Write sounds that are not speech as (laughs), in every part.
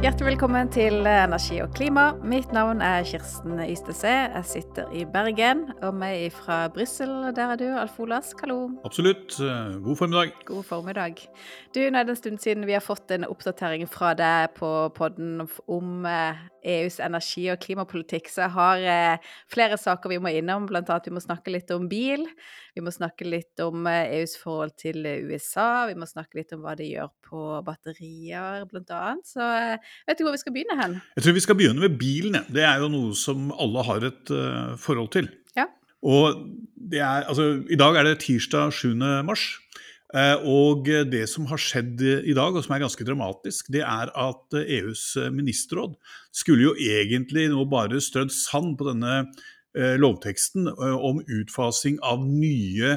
Hjertelig velkommen til Energi og klima. Mitt navn er Kirsten Ystese. Jeg sitter i Bergen, og meg fra Brussel. Der er du, Alf Olas. Hallo. Absolutt. God formiddag. God formiddag. Du, nå er det en stund siden vi har fått en oppdatering fra deg på podden om EUs eh, e energi- og klimapolitikk, så jeg har eh, flere saker vi må innom. Blant annet vi må snakke litt om bil. Vi må snakke litt om EUs eh, e forhold til USA. Vi må snakke litt om hva de gjør på batterier, blant annet. Så vet du hvor vi skal begynne hen? Jeg tror vi skal begynne med bilen. Det er jo noe som alle har et uh, forhold til. Ja. Og det er, altså, I dag er det tirsdag 7. mars. Uh, og det som har skjedd i dag, og som er ganske dramatisk, det er at EUs ministerråd skulle jo egentlig nå bare strødd sand på denne lovteksten om utfasing av nye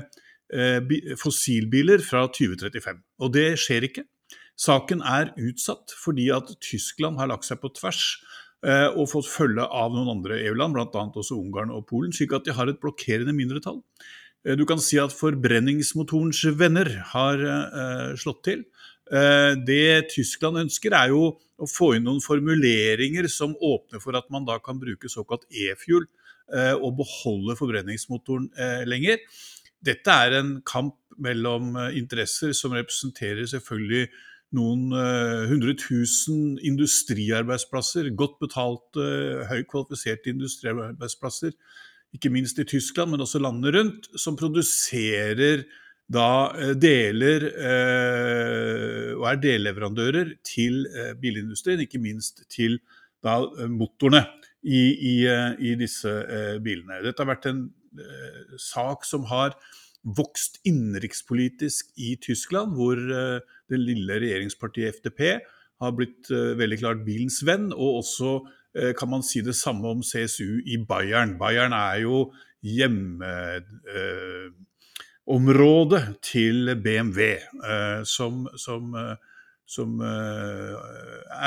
fossilbiler fra 2035. Og det skjer ikke. Saken er utsatt fordi at Tyskland har lagt seg på tvers eh, og fått følge av noen andre EU-land, bl.a. også Ungarn og Polen, slik at de har et blokkerende mindretall. Eh, du kan si at forbrenningsmotorens venner har eh, slått til. Det Tyskland ønsker, er jo å få inn noen formuleringer som åpner for at man da kan bruke såkalt e-fuel og beholde forbrenningsmotoren lenger. Dette er en kamp mellom interesser som representerer selvfølgelig noen hundre tusen industriarbeidsplasser, godt betalte, uh, høyt kvalifiserte industriarbeidsplasser, ikke minst i Tyskland, men også landene rundt, som produserer da deler deler og er delleverandører til bilindustrien, ikke minst til da, motorene i, i, i disse bilene. Dette har vært en sak som har vokst innenrikspolitisk i Tyskland, hvor uh, det lille regjeringspartiet FDP har blitt uh, veldig klart bilens venn, og også uh, kan man si det samme om CSU i Bayern. Bayern er jo hjemmeområdet til BMW, som, som som eh,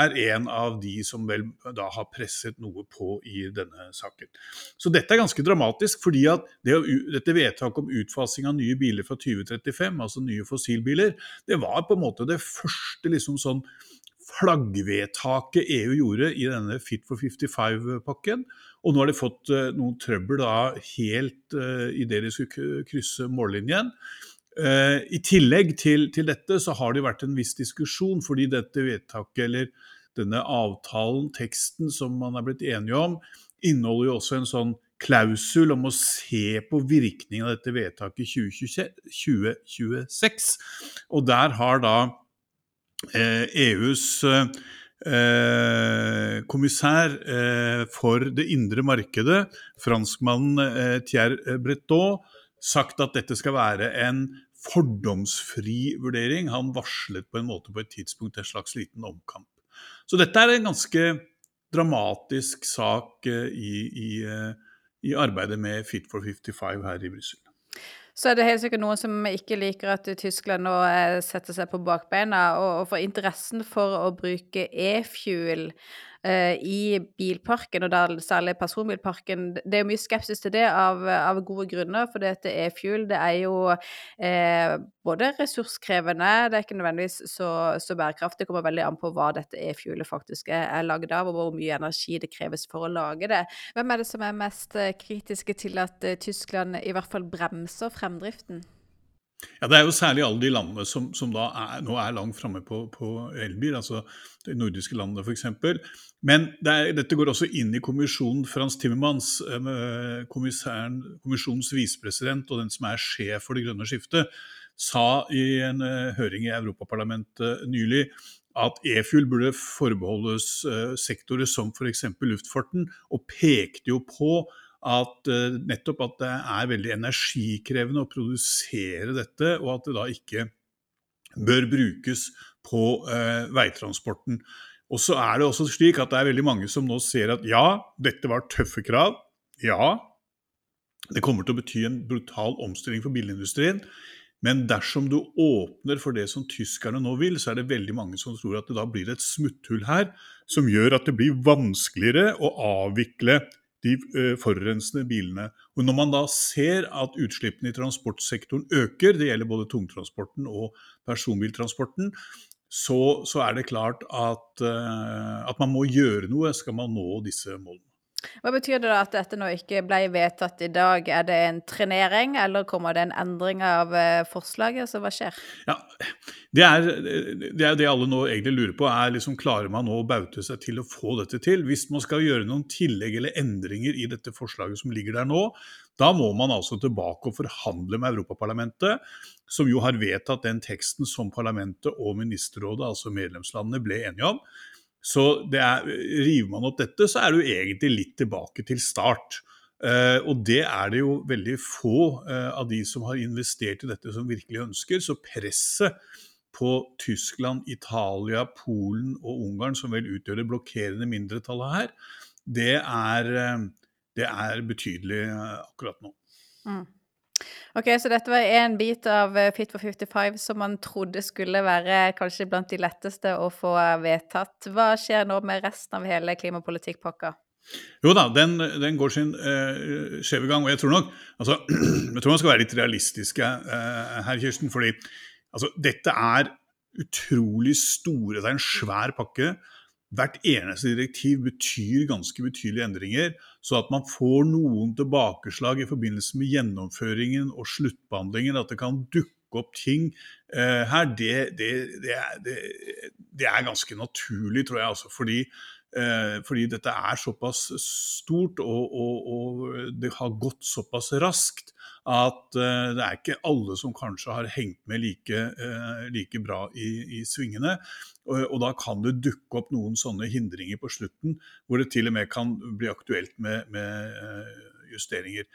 er en av de som vel da har presset noe på i denne saken. Så dette er ganske dramatisk, fordi at det, dette vedtaket om utfasing av nye biler fra 2035, altså nye fossilbiler, det var på en måte det første liksom sånn flaggvedtaket EU gjorde i denne Fit for 55-pakken. Og nå har de fått uh, noen trøbbel da helt uh, idet de skulle krysse mållinjen. Uh, I tillegg til, til, dette så har det vært en viss diskusjon, fordi dette vedtaket eller denne avtalen, teksten som man er blitt enige om, inneholder jo også en sånn klausul om å se på virkningen av dette vedtaket i 2026. Og der har da eh, EUs eh, kommissær for det indre markedet, franskmannen Thierry Breton, sagt at dette skal være en fordomsfri vurdering. Han varslet på en måte på et tidspunkt en slags liten omkamp. Så dette er en ganske dramatisk sak eh, i, i, eh, i arbeidet med Fit for 55 her i Brussel. Så er det helt sikkert noen som ikke liker at Tyskland nå eh, setter seg på bakbeina. Og for interessen for å bruke e-fuel i bilparken, og da særlig personbilparken. Det er jo mye skepsis til det av, av gode grunner, for dette e-fuel det er jo eh, både ressurskrevende, det er ikke nødvendigvis så, så, bærekraftig. Det kommer veldig an på hva dette e-fuelet faktisk er, er lagd av, og hvor mye energi det kreves for å lage det. Hvem er det som er mest eh, kritiske til at Tyskland i hvert fall bremser fremdriften? Ja, Det er jo særlig alle de landene som, som da er, nå er langt framme på, på, elbil, altså de nordiske landene f.eks. Men det er, dette går også inn i kommisjonen. Frans Timmermans, eh, kommisjonens visepresident og den som er sjef for det grønne skiftet, sa i en uh, høring i Europaparlamentet nylig at e-fuel burde forbeholdes sektorer som f.eks. luftfarten, og pekte jo på at uh, nettopp at det er veldig energikrevende å produsere dette, og at det da ikke bør brukes på uh, veitransporten. Og så er det også slik at det er veldig mange som nå ser at ja, dette var tøffe krav. Ja, det kommer til å bety en brutal omstilling for bilindustrien. Men dersom du åpner for det som tyskerne nå vil, så er det veldig mange som tror at det da blir et smutthull her som gjør at det blir vanskeligere å avvikle de eh, forurensende bilene. Og Når man da ser at utslippene i transportsektoren øker, det gjelder både tungtransporten og personbiltransporten, så, så er det klart at, at man må gjøre noe skal man nå disse målene. Hva betyr det da at dette nå ikke ble vedtatt i dag? Er det en trenering, eller kommer det en endring av eh, forslaget? Så hva skjer? Ja, Det er det, er det alle nå egentlig lurer på. er liksom Klarer man nå å baute seg til å få dette til? Hvis man skal gjøre noen tillegg eller endringer i dette forslaget som ligger der nå, da må man altså tilbake og forhandle med Europaparlamentet, som jo har vedtatt den teksten som parlamentet og ministerrådet, altså medlemslandene, ble enige om. Så er, river man opp dette, så er du egentlig litt tilbake til start. Uh, og det er det jo veldig få uh, av de som har investert i dette, som virkelig ønsker. Så presset på Tyskland, Italia, Polen og Ungarn, som vel utgjør det blokkerende mindretallet her, det er, uh, det er betydelig akkurat nå. Mm. Ok, Så dette var én bit av eh, Fit for 55 som man trodde skulle være kanskje blant de letteste å få vedtatt. Hva skjer nå med resten av hele klimapolitikkpakka? Jo da, den, den går sin eh, skjeve gang. Og jeg tror nok altså, (clears throat) jeg tror man skal være litt realistiske eh, her, Kirsten. fordi altså, dette er utrolig store Det er en svær pakke. Hvert eneste direktiv betyr ganske betydelige endringer, så at man får noen tilbakeslag i forbindelse med gjennomføringen og sluttbehandlingen, at det kan dukke opp ting eh, her, det, det, det, er, det, er, ganske naturlig, tror jeg. Altså, fordi, eh, fordi dette er såpass stort og, og, og, det har gått såpass raskt at uh, det er ikke alle som kanskje har hengt med like, uh, like bra i, i svingene. Og, og, da kan det dukke opp noen sånne hindringer på slutten, hvor det til og med kan bli aktuelt med, med uh, justeringer.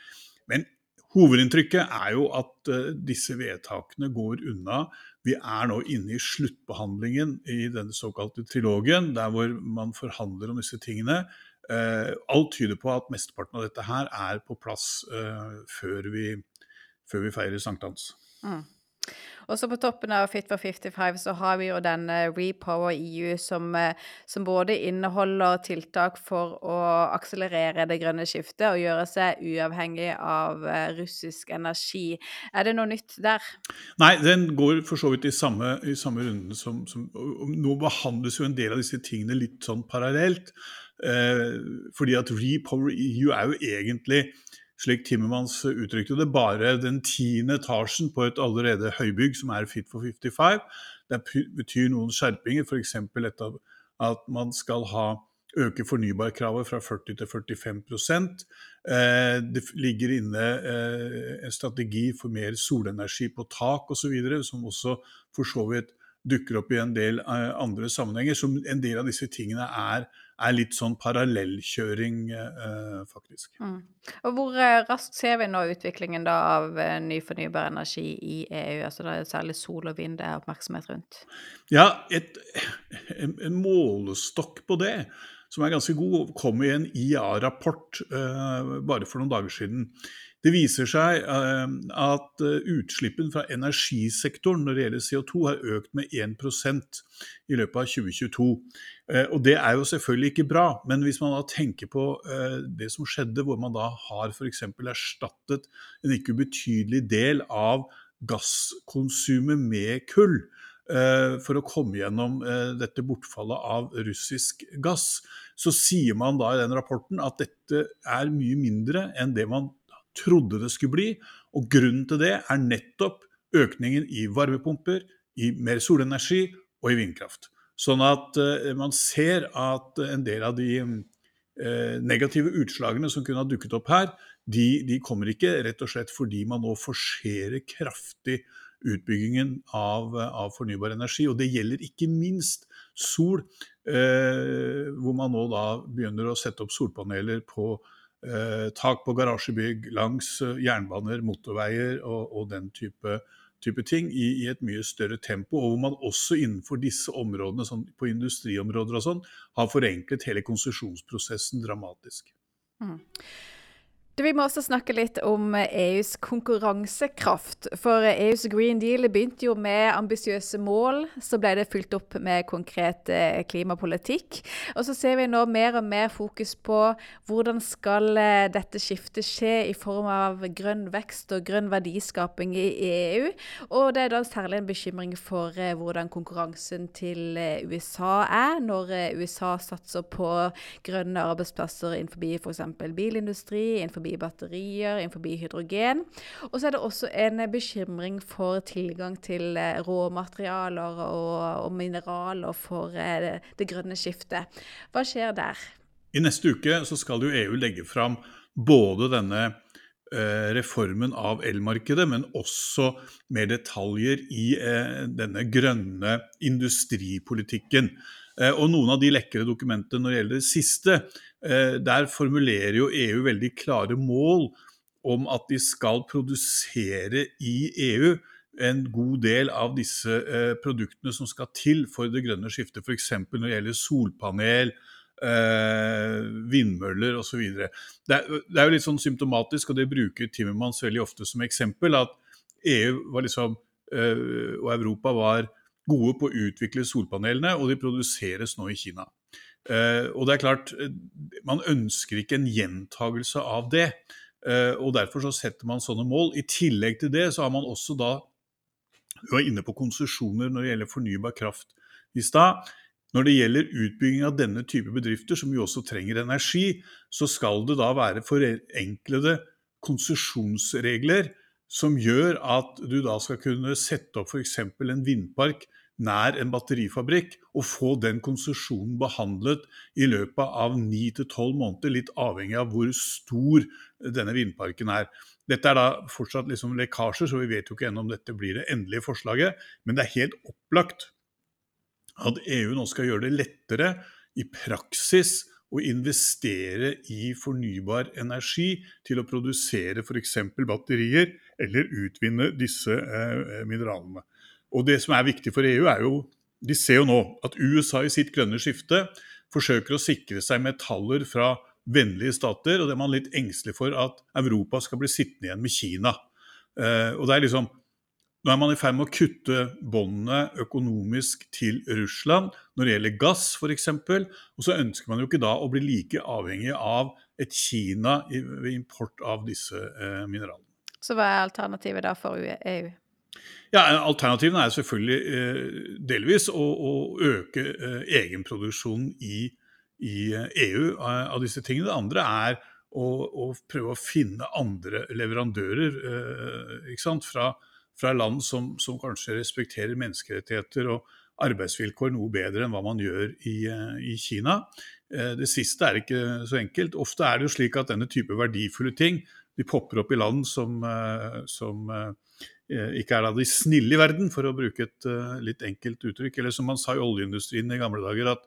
Men hovedinntrykket er jo at disse vedtakene går unna. Vi er nå inne i sluttbehandlingen i denne såkalte trilogen, der hvor man forhandler om disse tingene. Uh, alt tyder på at mesteparten av dette her er på plass uh, før, vi, før, vi, feirer sankthans. Mm. Også på toppen av Fit for 55 så har vi jo denne Repower EU som, eh, som, både inneholder tiltak for å akselerere det grønne skiftet og gjøre seg uavhengig av russisk energi. Er det noe nytt der? Nei, den går for så vidt i samme, i samme runden som, som Nå behandles jo en del av disse tingene litt sånn parallelt. Eh, fordi at Repower EU er jo egentlig, slik Timmermans uttrykte det, bare den tiende etasjen på et allerede høybygg som er Fit for 55. Det betyr noen skjerpinger, f.eks. at man skal ha øke fornybarkravet fra 40 til 45 eh, Det ligger inne eh, en strategi for mer solenergi på tak osv., som også for så vidt dukker opp i en del andre sammenhenger. Som en del av disse tingene er er litt sånn parallellkjøring, eh, faktisk. Mm. Og Hvor eh, raskt ser vi nå utviklingen da av eh, ny fornybar energi i EU? Altså det er Særlig sol og vind det er oppmerksomhet rundt? Ja, et, en, en, målestokk på det som er ganske god, kom i en IA-rapport eh, bare for noen dager siden. Det viser seg uh, at uh, utslippen fra energisektoren når det gjelder CO2 har økt med 1% i løpet av 2022. Uh, og Det er jo selvfølgelig ikke bra, men hvis man da tenker på det som skjedde, hvor man da har f.eks. erstattet en ikke ubetydelig del av gasskonsumet med kull, for å komme gjennom dette bortfallet av russisk gass, så sier man da i den rapporten at dette er mye mindre enn det man trodde det skulle bli. Og grunnen til det er nettopp økningen i varmepumper, i mer solenergi og i vindkraft. Sånn at uh, man ser at en del av de uh, negative utslagene som kunne ha dukket opp her, de, de, kommer ikke rett og slett fordi man nå forserer kraftig utbyggingen av, av, fornybar energi. Og det gjelder ikke minst sol, uh, hvor man nå da begynner å sette opp solpaneler på tak på garasjebygg langs eh, jernbaner, motorveier og, og den type, type ting i, i, et mye større tempo. Og hvor man også innenfor disse områdene, sånn, på industriområder og sånn, har forenklet hele konsesjonsprosessen dramatisk. Mm. Vi må også snakke litt om EUs konkurransekraft. For EUs Green Deal begynte jo med ambisiøse mål. Så ble det fylt opp med konkret eh, klimapolitikk. Og så ser vi nå mer og mer fokus på hvordan skal eh, dette skiftet skje i form av grønn vekst og grønn verdiskaping i EU. Og det er da særlig en bekymring for eh, hvordan konkurransen til USA er, når USA satser på grønne arbeidsplasser innenfor f.eks. bilindustri. innenfor batterier, innenfor hydrogen. Og så er det også en bekymring for tilgang til eh, råmaterialer og, og mineraler for eh, det, det grønne skiftet. Hva skjer der? I neste uke så skal jo EU legge fram både denne reformen av elmarkedet, men også mer detaljer i denne grønne industripolitikken. Og noen av de lekre dokumentene når det gjelder det siste, Eh, der formulerer jo EU veldig klare mål om at de skal produsere i EU en god del av disse eh, produktene som skal til for det grønne skiftet, f.eks. når det gjelder solpanel, eh, vindmøller osv. Det, er, det er jo litt sånn symptomatisk, og det bruker Timmermans veldig ofte som eksempel, at EU var liksom, og Europa var gode på å utvikle solpanelene, og de produseres nå i Kina. Eh, og det er klart, eh, Man ønsker ikke en gjentagelse av det. Eh, og Derfor så setter man sånne mål. I tillegg til det så har man også da Du var inne på konsesjoner når det gjelder fornybar kraft i stad. Når det gjelder utbygging av denne type bedrifter, som jo også trenger energi, så skal det da være forenklede konsesjonsregler som gjør at du da skal kunne sette opp f.eks. en vindpark nær en batterifabrikk og få den konsesjonen behandlet i løpet av 9-12 måneder, litt avhengig av hvor stor denne vindparken er. Dette er da fortsatt liksom lekkasjer, så vi vet jo ikke ennå om dette blir det endelige forslaget. Men det er helt opplagt at EU nå skal gjøre det lettere i praksis å investere i fornybar energi til å produsere f.eks. batterier eller utvinne disse eh, mineralene. Og det som er viktig for EU, er jo De ser jo nå at USA i sitt grønne skifte forsøker å sikre seg metaller fra vennlige stater, og det er man litt engstelig for at Europa skal bli sittende igjen med Kina. Eh, og det er liksom nå er man i ferd med å kutte båndene økonomisk til Russland når det gjelder gass f.eks. Og så ønsker man jo ikke da å bli like avhengig av et Kina ved import av disse eh, mineralene. Så hva er alternativet da for EU? Ja, Alternativene er selvfølgelig eh, delvis å, å øke eh, egenproduksjonen i, i EU eh, e av disse tingene. Det andre er å, å prøve å finne andre leverandører fra, fra, land som, som, kanskje respekterer menneskerettigheter og arbeidsvilkår noe bedre enn hva man gjør i, i Kina. Det siste er ikke så enkelt. Ofte er det jo slik at denne type verdifulle ting de popper opp i land som, som Eh, ikke er av de snille i verden, for å bruke et litt enkelt uttrykk. Eller som man sa i oljeindustrien i gamle dager, at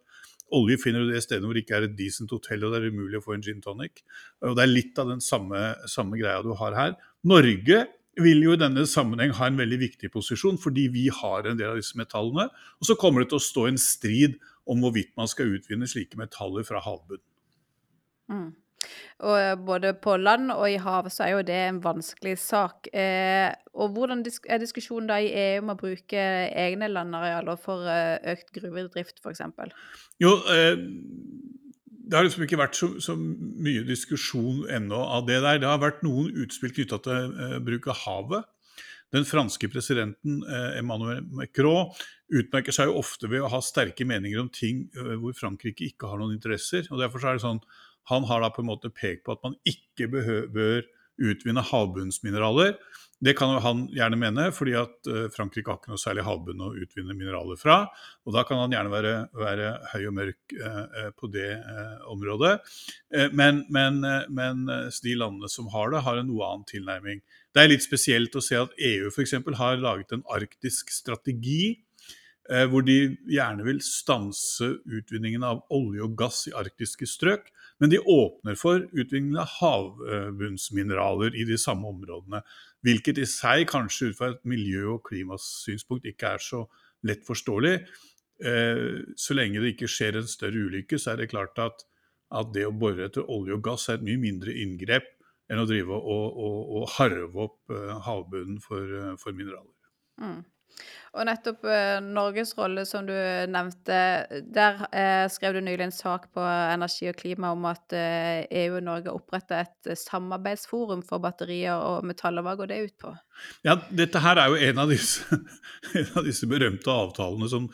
olje finner du det stedet hvor det ikke er et decent hotell og det er umulig å få en gin tonic. Og Det er litt av den samme, samme greia du har her. Norge vil jo i denne sammenheng ha en veldig viktig posisjon, fordi vi har en del av disse metallene. Og så kommer det til å stå en strid om hvorvidt man skal utvinne slike metaller fra havbunnen. Mm. Og eh, både på land og i havet så er jo det en vanskelig sak. Eh, og hvordan er diskusjonen da i EU om å bruke egne landarealer for eh, økt gruvedrift, f.eks.? Jo, eh, det har liksom ikke vært så, så mye diskusjon ennå av det der. Det har vært noen utspill knytta til eh, bruk av havet. Den franske presidenten eh, Emmanuel Macron utmerker seg jo ofte ved å ha sterke meninger om ting hvor Frankrike ikke har noen interesser. og Derfor er det sånn han har da på en måte pekt på at man ikke bør utvinne havbunnsmineraler. Det kan han gjerne mene, fordi at eh, Frankrike har ikke noe særlig havbunn å utvinne mineraler fra. Og da kan han gjerne være, være høy og mørk eh, eh på det området. Men, men, men, de landene som har det, har en noe annen tilnærming. Det er litt spesielt å se at EU f.eks. har laget en arktisk strategi hvor de gjerne vil stanse utvinningen av olje og gass i arktiske strøk. Men de åpner for utvikling av havbunnsmineraler i de samme områdene. Hvilket i seg kanskje ut fra et miljø- og klimasynspunkt ikke er så lett forståelig. Eh, så lenge det ikke skjer en større ulykke, så er det klart at, at det å bore etter olje og gass er et mye mindre inngrep enn å drive og, og, og harve opp havbunnen for, for mineraler. Mm. Og nettopp eh, Norges rolle, som du nevnte, der eh, skrev du nylig en sak på Energi og klima om at eh, EU og Norge oppretta et samarbeidsforum for batterier og metaller. Hva går det ut på? Ja, Dette her er jo en av disse, (laughs) en av disse berømte avtalene som,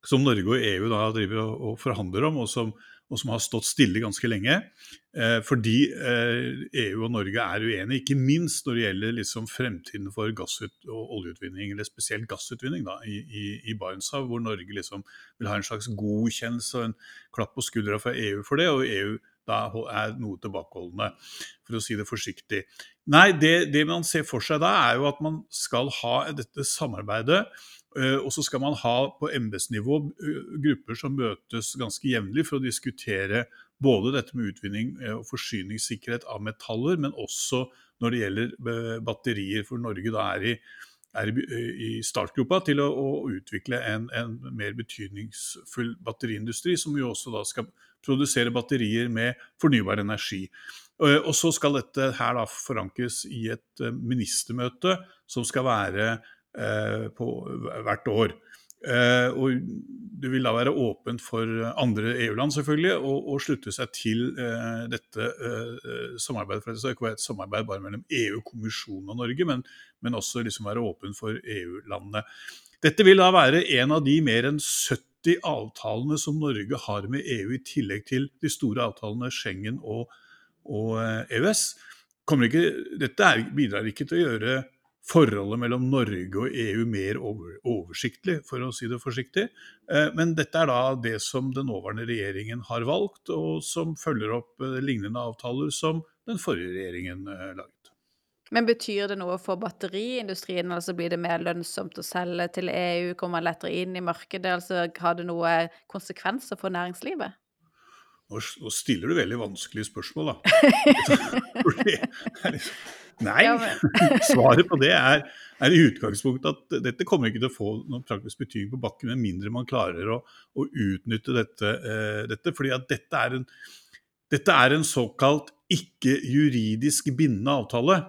som, Norge og EU da driver og, og forhandler om, og som og som har stått stille ganske lenge. Eh, fordi eh, EU og Norge er uenige, ikke minst når det gjelder liksom fremtiden for gassut og oljeutvinning, eller spesielt gassutvinning da, i, i, i Barentshavet, hvor Norge liksom vil ha en slags godkjennelse og en klapp på skuldra fra EU for det, og EU da er noe tilbakeholdende, for å si det forsiktig. Nei, det, det man ser for seg da, er jo at man skal ha dette samarbeidet og så skal man ha på embetsnivå eh, grupper som møtes ganske jevnlig for å diskutere både dette med utvinning eh, og forsyningssikkerhet av metaller, men også når det gjelder batterier. For Norge da er i, er i startgropa til å, å utvikle en, en, mer betydningsfull batteriindustri, som jo også da skal produsere batterier med fornybar energi. Og så skal dette her da forankres i et ministermøte som skal være Eh, på hvert år. Eh, og det vil da være åpent for andre EU-land selvfølgelig å slutte seg til eh, dette samarbeidet. For det skal ikke være et samarbeid bare mellom EU-kommisjonen og Norge, men, men også liksom være åpent for EU-landene. Dette vil da være en av de mer enn 70 avtalene som Norge har med EU, i tillegg til de store avtalene Schengen og, og EØS. Ikke, dette er, bidrar ikke til å gjøre forholdet mellom Norge og EU mer oversiktlig, for å si det forsiktig. Eh, men dette er da det som den nåværende regjeringen har valgt, og som følger opp eh, lignende avtaler som den forrige regjeringen eh, laget. Men betyr det noe for batteriindustrien? altså Blir det mer lønnsomt å selge til EU? Kommer man lettere inn i markedet? altså Har det noen konsekvenser for næringslivet? Nå stiller du veldig vanskelige spørsmål, da. (laughs) (laughs) liksom, nei, (laughs) svaret på det er, er, i utgangspunktet at dette kommer ikke til å få noen praktisk betydning på bakken, med mindre man klarer å, å utnytte dette, uh, dette. fordi at dette er en, dette er en såkalt ikke-juridisk bindende avtale.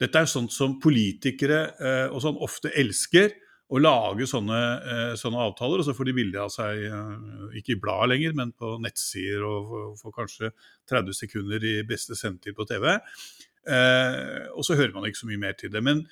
Dette er sånt som politikere uh, og sånn ofte elsker å lage sånne, eh, sånne, avtaler, og så får de bilde av seg ikke i bladet lenger, men på nettsider og får kanskje 30 sekunder i beste sendetid på TV. Eh, og så hører man ikke så mye mer til det. Men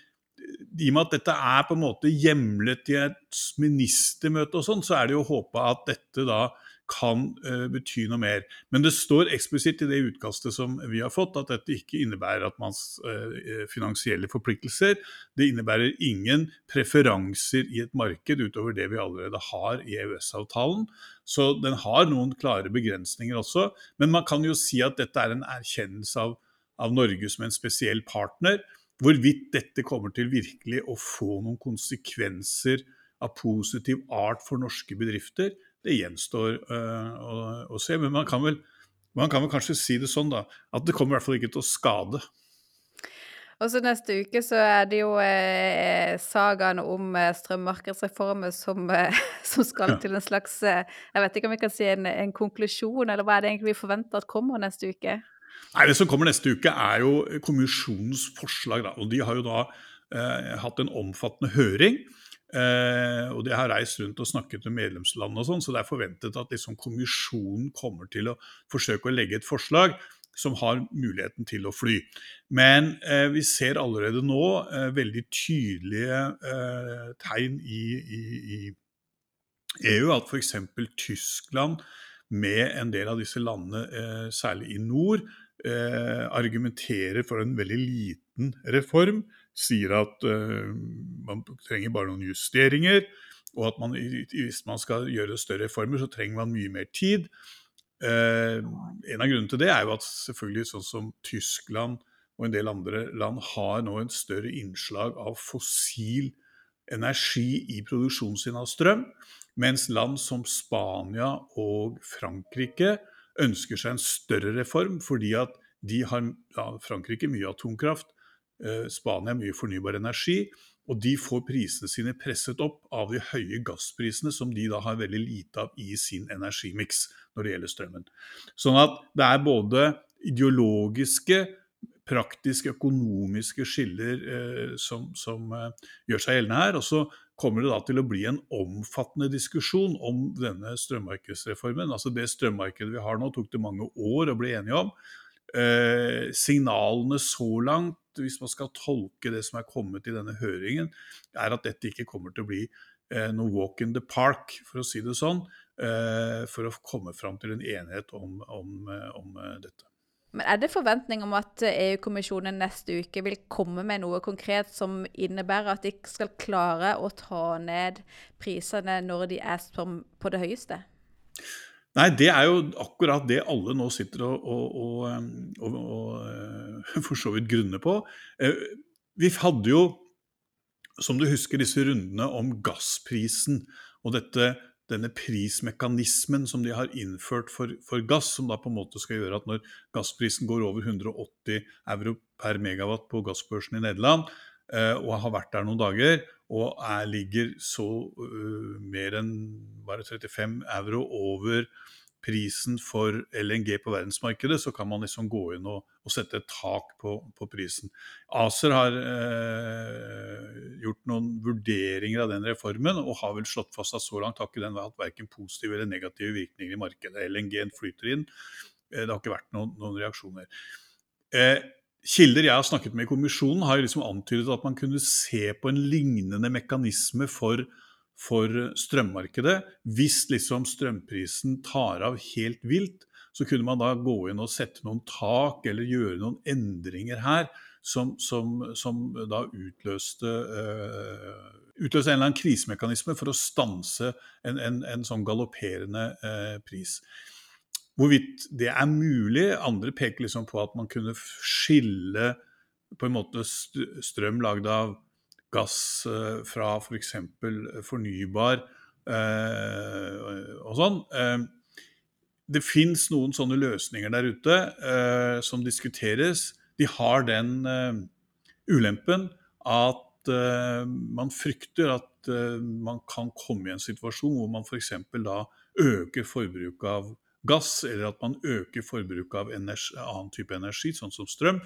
i og med at dette er på en måte hjemlet i et ministermøte og sånn, så er det jo å håpe at dette da kan uh, bety noe mer. Men det står eksplisitt i det utkastet som vi har fått, at dette ikke innebærer at manns uh, finansielle forpliktelser. Det innebærer ingen preferanser i et marked utover det vi allerede har i EØS-avtalen. Så den har noen klare begrensninger også. Men man kan jo si at dette er en erkjennelse av, av Norge som en spesiell partner. Hvorvidt dette kommer til virkelig å få noen konsekvenser av positiv art for norske bedrifter, det gjenstår uh, å, å, se. Men man kan, vel, man kan, vel, kanskje si det sånn, da, at det kommer i hvert fall ikke til å skade. Og så neste uke så er det jo eh, sagaen om eh, strømmarkedsreformen som, eh, (laughs) som, skal til en slags eh, Jeg vet ikke om vi kan si en, en, konklusjon, eller hva er det egentlig vi forventer at kommer neste uke? Nei, Det som kommer neste uke, er jo kommisjonens forslag. Da, og De har jo da eh, hatt en omfattende høring. Eh, og de har reist rundt og snakket med medlemsland og sånn, så det er forventet at liksom, kommisjonen kommer til å forsøke å legge et forslag som har muligheten til å fly. Men eh, vi ser allerede nå eh, veldig tydelige eh, tegn i, i, i EU at f.eks. Tyskland med en del av disse landene, eh, særlig i nord, eh, argumenterer for en veldig liten reform sier at eh, man trenger bare noen justeringer, og at man, hvis man skal gjøre større reformer, så trenger man mye mer tid. Uh, en av grunnene til det er jo at selvfølgelig sånn som Tyskland og en del andre land har nå en større innslag av fossil energi i produksjonen sin av strøm, mens land som Spania og Frankrike ønsker seg en større reform fordi at de har ja, Frankrike mye atomkraft, Eh, Spania mye fornybar energi, og de får prisene sine presset opp av de høye gassprisene, som de da har veldig lite av i sin energimiks når det gjelder strømmen. Sånn at det er både ideologiske praktisk økonomiske skiller eh, som, som eh, gjør seg gjeldende her. Og så kommer det da til å bli en omfattende diskusjon om denne strømmarkedsreformen. Altså Det strømmarkedet vi har nå, tok det mange år å bli enige om. Eh, signalene så langt, hvis man skal tolke det som er kommet i denne høringen, er at dette ikke kommer til å bli eh, noe walk in the park, for å si det sånn, eh, for å komme fram til en enighet om, om, eh, om dette. Men Er det forventning om at EU-kommisjonen neste uke vil komme med noe konkret som innebærer at de skal klare å ta ned prisene når de er på det høyeste? Nei, det er jo akkurat det alle nå sitter og, og, og, og, eh, (laughs) for så vidt grunner på. Eh, vi hadde jo, som du husker, disse rundene om gassprisen og dette denne prismekanismen som de har innført for, for, gass, som da på en måte skal gjøre at når gassprisen går over 180 euro per megawatt på gassbørsen i Nederland, eh, og har vært der noen dager, og er, ligger så uh, mer enn bare 35 euro over prisen for LNG på verdensmarkedet, så kan man liksom gå inn og, og sette et tak på, på prisen. ACER har eh, gjort noen vurderinger av den reformen, og har vel slått fast at så langt har ikke den hatt verken positive eller negative virkninger i markedet. LNG-en flyter inn. Eh, det har ikke vært noen, noen reaksjoner. Eh, Kilder jeg har snakket med i kommisjonen, har liksom antydet at man kunne se på en lignende mekanisme for for strømmarkedet. Hvis liksom strømprisen tar av helt vilt, så kunne man da gå inn og sette noen tak eller gjøre noen endringer her som, som, som da utløste, uh, utløste en eller annen krisemekanisme for å stanse en, en, en sånn galopperende uh, pris. Hvorvidt det er mulig Andre peker liksom på at man kunne skille på en måte strøm lagd av gass eh, fra f.eks. For fornybar eh, og sånn. Eh, det fins noen sånne løsninger der ute som diskuteres. De har den ulempen at man frykter at man kan komme i en situasjon hvor man f.eks. da øker forbruket av gass, eller at man øker forbruket av energi, annen type energi, sånn som strøm,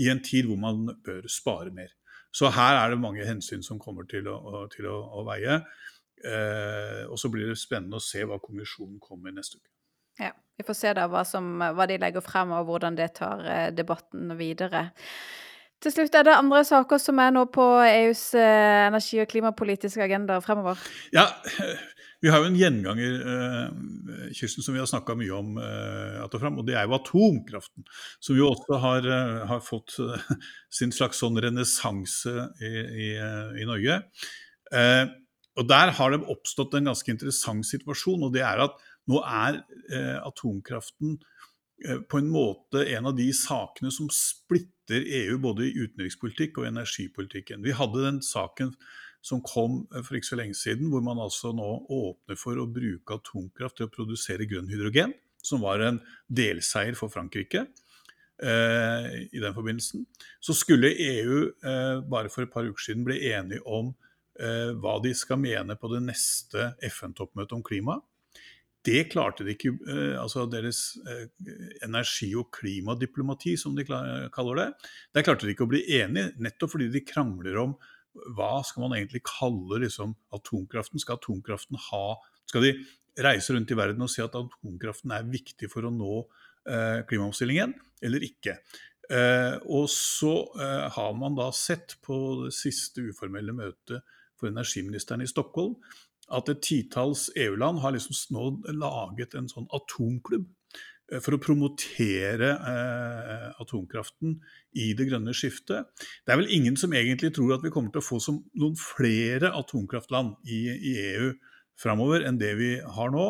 i en tid hvor man bør spare mer. Så her er det mange hensyn som kommer til å, til å, å veie. Eh, og så blir det spennende å se hva kommisjonen kommer med neste uke. Ja, vi får se da hva, som, hva de legger frem, og hvordan det tar eh, debatten videre. Til slutt, er det andre saker som er nå på EUs eh, energi- og klimapolitiske agenda fremover? Ja, vi har jo en gjenganger eh, kysten som vi har snakka mye om, eh, og det er jo atomkraften. Som jo også har, eh, har fått eh, sin slags sånn renessanse i, i, eh, i, Norge. Eh, og Der har det oppstått en ganske interessant situasjon, og det er at nå er atomkraften på en måte en av de sakene som splitter EU både i utenrikspolitikk og energipolitikken. Vi hadde den saken som kom eh, for ikke så lenge siden, hvor man altså nå åpner for å bruke atomkraft til å produsere grønn hydrogen, som var en delseier for Frankrike. Eh, i den forbindelsen. Så skulle EU eh, bare for et par uker siden bli enige om eh, hva de skal mene på det neste FN-toppmøtet om klima. Det klarte de ikke, eh, altså deres eh, energi- og klimadiplomati, som de kaller det. Der klarte de ikke å bli enige, nettopp fordi de krangler om hva skal man egentlig kalle liksom, atomkraften? Skal atomkraften ha Skal de reise rundt i verden og si at atomkraften er viktig for å nå eh, klimaomstillingen, eller ikke? Eh, og så eh, har man da sett på det siste uformelle møtet for energiministeren i Stockholm at et titalls EU-land har liksom nå laget en sånn atomklubb. Eh, for å promotere eh, atomkraften i det grønne skiftet. Det er vel ingen som egentlig tror at vi kommer til å få noen flere atomkraftland i, i EU framover enn det vi har nå.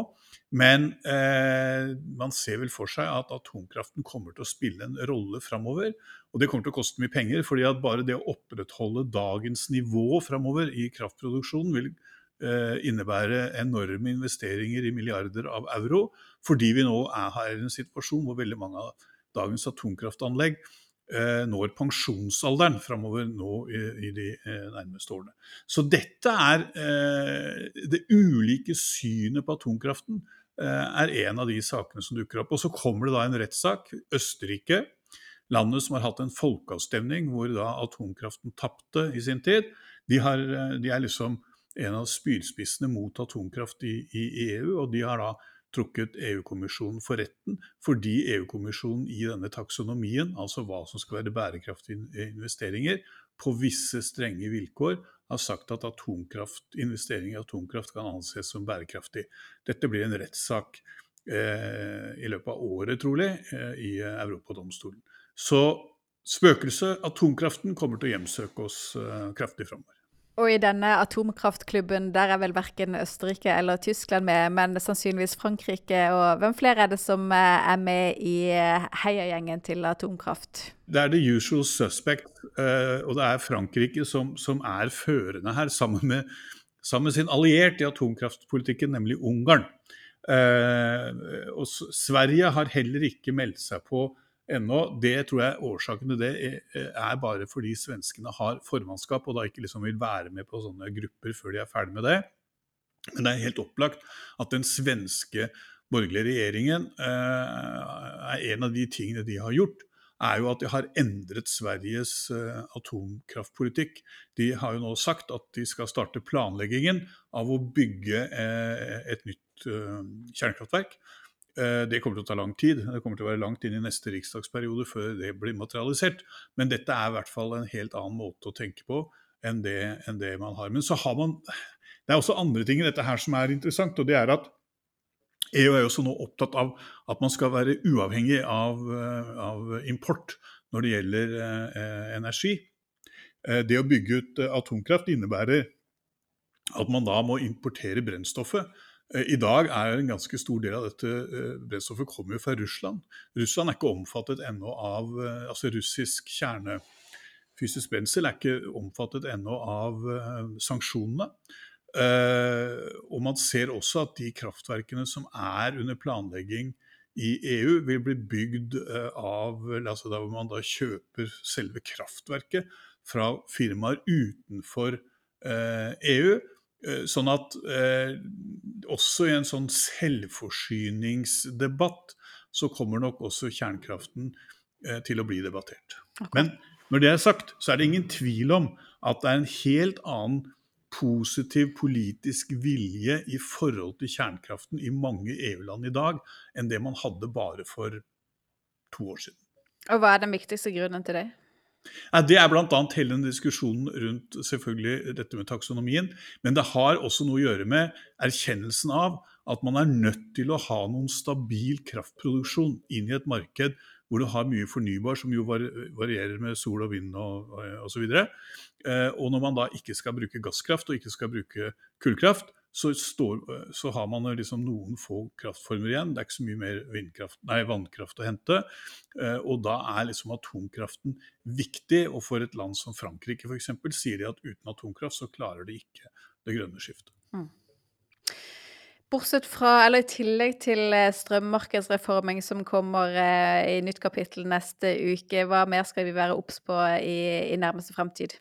Men eh, man ser vel for seg at atomkraften kommer til å spille en rolle framover. Og det kommer til å koste mye penger, fordi at bare det å opprettholde dagens nivå framover i kraftproduksjonen vil Eh, innebære enorme investeringer i milliarder av euro, fordi vi nå er her i en situasjon hvor veldig mange av dagens atomkraftanlegg eh, når pensjonsalderen framover nå i, i, de eh, nærmeste årene. Så dette er Det ulike synet på atomkraften er en av de sakene som dukker opp. Og så kommer det da en rettssak. Østerrike landet som har hatt en folkeavstemning hvor da atomkraften tapte i sin tid, de, har, de er liksom en av spydspissene mot atomkraft i, i, EU. Og de har da trukket EU-kommisjonen for retten fordi EU-kommisjonen i denne taksonomien, altså hva som skal være bærekraftige investeringer, på visse strenge vilkår har sagt at investering i atomkraft kan anses som bærekraftig. Dette blir en rettssak eh, i løpet av året, trolig, eh, i Europadomstolen. Så spøkelset atomkraften kommer til å hjemsøke oss eh, kraftig framover. Og i denne atomkraftklubben der er vel verken Østerrike eller Tyskland med, men sannsynligvis Frankrike. Og hvem flere er det som eh, er med i eh, heiagjengen til atomkraft? Det er the usual suspect, eh, og det er Frankrike som, som er førende her, sammen med, sammen med sin alliert i atomkraftpolitikken, nemlig Ungarn. Og Sverige har heller ikke meldt seg på ennå. Det tror jeg årsaken til det er bare fordi svenskene har formannskap og da ikke liksom vil være med på sånne grupper før de er ferdig med det. Men det er helt opplagt at den svenske borgerlige regjeringen eh, er en av de tingene de har gjort, er jo at de har endret Sveriges eh, atomkraftpolitikk. De har jo nå sagt at de skal starte planleggingen av å bygge eh, et nytt kjernekraftverk. Eh, det kommer til å ta lang tid. Det kommer til å være langt inn i neste riksdagsperiode før det blir materialisert. Men dette er i hvert fall en helt annen måte å tenke på enn det, enn det man har. Men så har man Det er også andre ting i dette her som er interessant, og det er at EU er også nå opptatt av at man skal være uavhengig av, eh, av import når det gjelder eh, energi. Eh, det å bygge ut atomkraft innebærer at man da må importere brennstoffet I dag er en ganske stor del av dette eh, brennstoffet kommer jo fra Russland. Russland er ikke omfattet ennå av eh, altså russisk kjernefysisk brensel er ikke omfattet ennå av sanksjonene. Og man ser også at de kraftverkene som er under planlegging i EU, vil bli bygd av altså der hvor man da kjøper selve kraftverket fra firmaer utenfor EU. E sånn at eh, også i en sånn selvforsyningsdebatt så kommer nok også kjernekraften eh, til å bli debattert. Okay. Men når det er sagt, så er det ingen tvil om at det er en helt annen positiv politisk vilje i forhold til kjernekraften i mange EU-land i dag enn det man hadde bare for to år siden. Og Hva er den viktigste grunnen til det? Det er bl.a. hele den diskusjonen rundt selvfølgelig dette med taksonomien. Men det har også noe å gjøre med erkjennelsen av at man er nødt til å ha noen stabil kraftproduksjon inn i et marked hvor du har mye fornybar, som jo varierer med sol og vind og osv. Og, eh, og når man da ikke skal bruke gasskraft og ikke skal bruke kullkraft, så, står, så, har man liksom noen få kraftformer igjen. Det er ikke så mye mer nei, vannkraft å hente. Eh, og da er liksom atomkraften viktig. Og for et land som Frankrike f.eks. sier de at uten atomkraft så klarer de ikke det grønne skiftet. Mm. Bortsett fra, eller I tillegg til strømmarkedsreforming som kommer eh, i nytt kapittel neste uke, hva mer skal vi være obs på i, i nærmeste fremtid?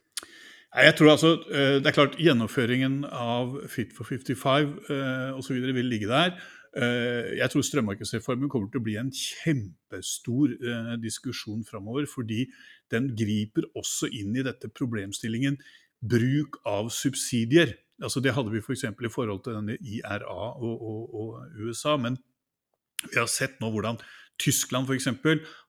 Jeg tror altså, eh, Det er klart gjennomføringen av Fit for 55 eh, osv. vil ligge der. Eh, jeg tror strømmarkedsreformen kommer til å bli en kjempestor diskusjon framover. Fordi den griper også inn i dette problemstillingen bruk av subsidier. Altså Det hadde vi f.eks. For i forhold til denne IRA og, og, og USA. Men vi har sett nå hvordan Tyskland f.eks.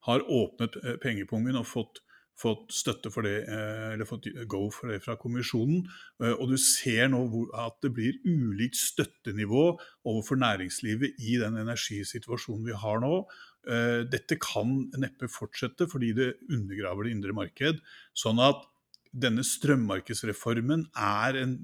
har åpnet pengepungen og fått fått støtte for det, eh, eller fått go for det fra kommisjonen. Eh, og du ser nå at det blir ulikt støttenivå overfor næringslivet i den energisituasjonen vi har nå. Eh, dette kan neppe fortsette fordi det undergraver det indre marked. Sånn at denne strømmarkedsreformen er en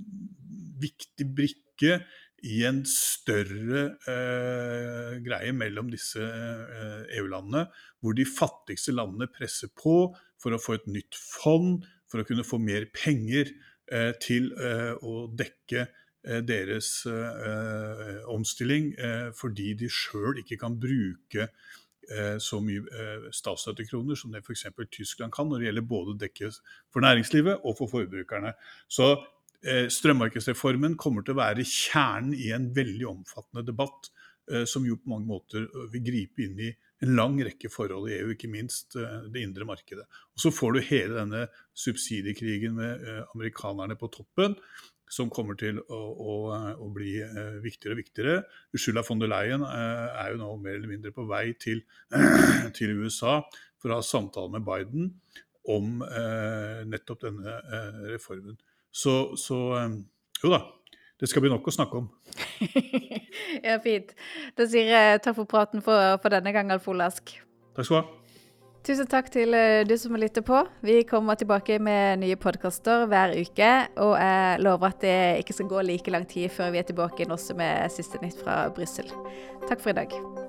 viktig brikke i en større eh, greie mellom disse eh, EU-landene, hvor de fattigste landene presser på for å få et nytt fond, for å kunne få mer penger eh, til eh, å dekke eh, deres eh, omstilling, eh, fordi de sjøl ikke kan bruke eh, så mye statsstøttekroner som det f.eks. Tyskland kan, når det gjelder både dekke for næringslivet og for forbrukerne. Så Strømmarkedsreformen kommer til å være kjernen i en veldig omfattende debatt som jo på mange måter vil gripe inn i en lang rekke forhold i EU, ikke minst det indre markedet. Og Så får du hele denne subsidiekrigen med amerikanerne på toppen, som kommer til å, å, å bli eh, viktigere og viktigere. Ursula von der Leyen eh, er jo nå mer eller mindre på vei til, (clears throat) til USA for å ha samtale med Biden om eh, nettopp denne eh, reformen. Så, så eh, jo da, det skal bli nok å snakke om. (laughs) ja, fint. Da sier jeg takk for praten for, for denne gang, Alf Olask. Takk skal du ha. Tusen takk til eh, du som lytter på. Vi kommer tilbake med nye podkaster hver uke. Og jeg lover at det ikke skal gå like lang tid før vi er tilbake også med siste nytt fra Brussel. Takk for i dag.